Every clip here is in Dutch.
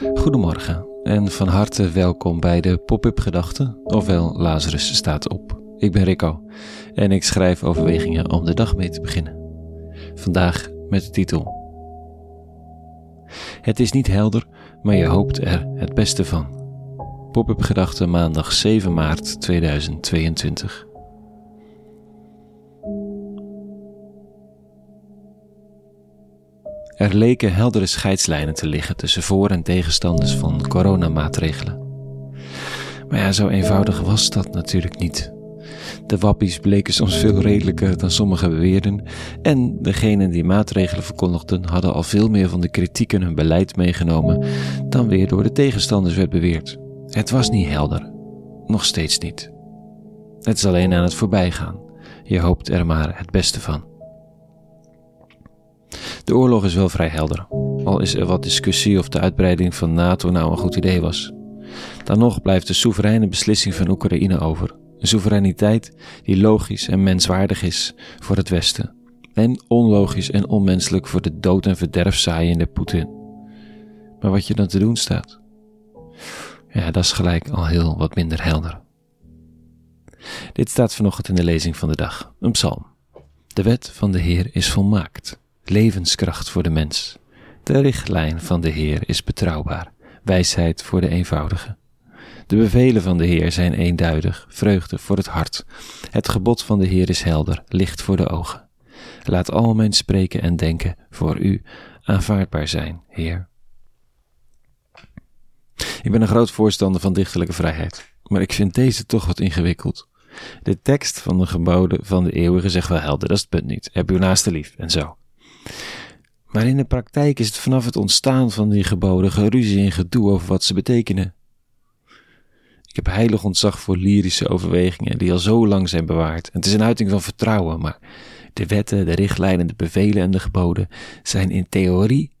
Goedemorgen en van harte welkom bij de Pop-up Gedachten, ofwel Lazarus staat op. Ik ben Rico en ik schrijf overwegingen om de dag mee te beginnen. Vandaag met de titel Het is niet helder, maar je hoopt er het beste van. Pop-up Gedachten maandag 7 maart 2022. Er leken heldere scheidslijnen te liggen tussen voor- en tegenstanders van coronamaatregelen. Maar ja, zo eenvoudig was dat natuurlijk niet. De wappies bleken soms veel redelijker dan sommigen beweerden, en degenen die maatregelen verkondigden hadden al veel meer van de kritiek in hun beleid meegenomen dan weer door de tegenstanders werd beweerd. Het was niet helder. Nog steeds niet. Het is alleen aan het voorbijgaan. Je hoopt er maar het beste van. De oorlog is wel vrij helder, al is er wat discussie of de uitbreiding van NATO nou een goed idee was. Dan nog blijft de soevereine beslissing van Oekraïne over. Een soevereiniteit die logisch en menswaardig is voor het Westen. En onlogisch en onmenselijk voor de dood en verderf zaaiende Poetin. Maar wat je dan te doen staat, ja, dat is gelijk al heel wat minder helder. Dit staat vanochtend in de lezing van de dag, een psalm. De wet van de Heer is volmaakt levenskracht voor de mens. De richtlijn van de Heer is betrouwbaar, wijsheid voor de eenvoudige. De bevelen van de Heer zijn eenduidig, vreugde voor het hart. Het gebod van de Heer is helder, licht voor de ogen. Laat al mijn spreken en denken voor u aanvaardbaar zijn, Heer. Ik ben een groot voorstander van dichterlijke vrijheid, maar ik vind deze toch wat ingewikkeld. De tekst van de geboden van de eeuwige zegt wel helder, dat is het punt niet. Heb uw naaste lief en zo. Maar in de praktijk is het vanaf het ontstaan van die geboden geruzie en gedoe over wat ze betekenen. Ik heb heilig ontzag voor lyrische overwegingen die al zo lang zijn bewaard. Het is een uiting van vertrouwen, maar de wetten, de richtlijnen, de bevelen en de geboden zijn in theorie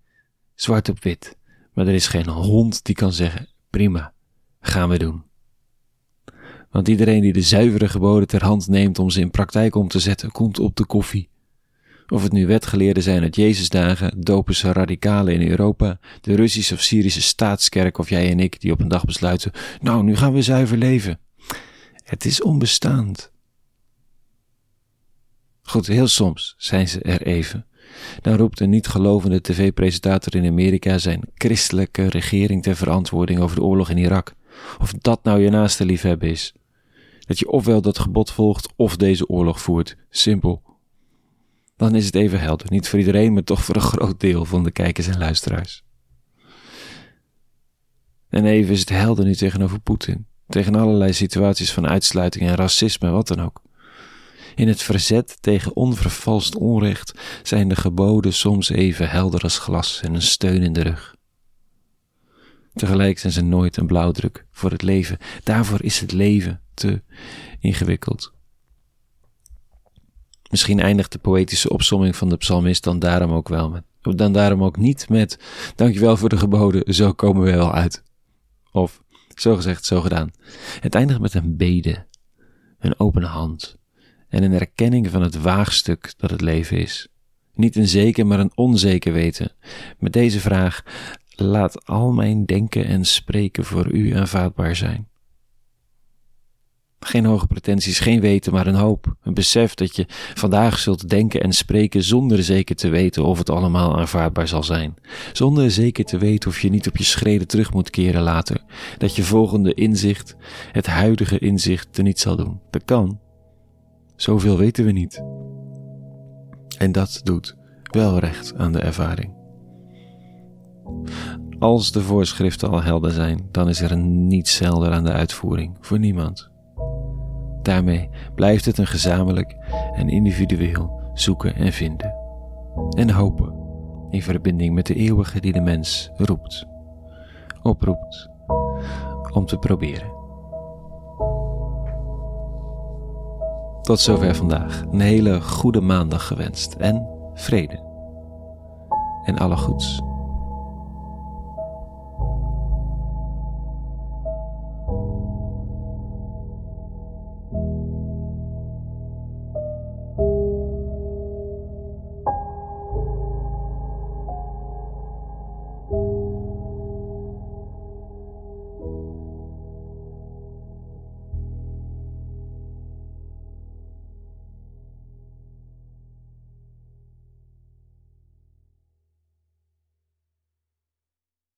zwart op wit. Maar er is geen hond die kan zeggen: prima, gaan we doen. Want iedereen die de zuivere geboden ter hand neemt om ze in praktijk om te zetten, komt op de koffie. Of het nu wetgeleerden zijn uit Jezusdagen, dopense radicalen in Europa, de Russische of Syrische staatskerk of jij en ik die op een dag besluiten, nou nu gaan we zuiver leven. Het is onbestaand. Goed, heel soms zijn ze er even. Dan roept een niet-gelovende tv-presentator in Amerika zijn christelijke regering ter verantwoording over de oorlog in Irak. Of dat nou je naaste liefhebben is. Dat je ofwel dat gebod volgt of deze oorlog voert. Simpel dan is het even helder. Niet voor iedereen, maar toch voor een groot deel van de kijkers en luisteraars. En even is het helder nu tegenover Poetin. Tegen allerlei situaties van uitsluiting en racisme, wat dan ook. In het verzet tegen onvervalst onrecht zijn de geboden soms even helder als glas en een steun in de rug. Tegelijk zijn ze nooit een blauwdruk voor het leven. Daarvoor is het leven te ingewikkeld. Misschien eindigt de poëtische opsomming van de psalmist dan daarom ook wel met, dan daarom ook niet met, dankjewel voor de geboden, zo komen we wel uit. Of, zo gezegd, zo gedaan. Het eindigt met een bede, een open hand en een erkenning van het waagstuk dat het leven is. Niet een zeker, maar een onzeker weten. Met deze vraag, laat al mijn denken en spreken voor u aanvaardbaar zijn. Geen hoge pretenties, geen weten, maar een hoop. Een besef dat je vandaag zult denken en spreken zonder zeker te weten of het allemaal aanvaardbaar zal zijn. Zonder zeker te weten of je niet op je schreden terug moet keren later. Dat je volgende inzicht, het huidige inzicht, er niet zal doen. Dat kan. Zoveel weten we niet. En dat doet wel recht aan de ervaring. Als de voorschriften al helder zijn, dan is er niets helder aan de uitvoering voor niemand. Daarmee blijft het een gezamenlijk en individueel zoeken en vinden. En hopen in verbinding met de eeuwige die de mens roept, oproept om te proberen. Tot zover vandaag. Een hele goede maandag gewenst en vrede. En alle goeds.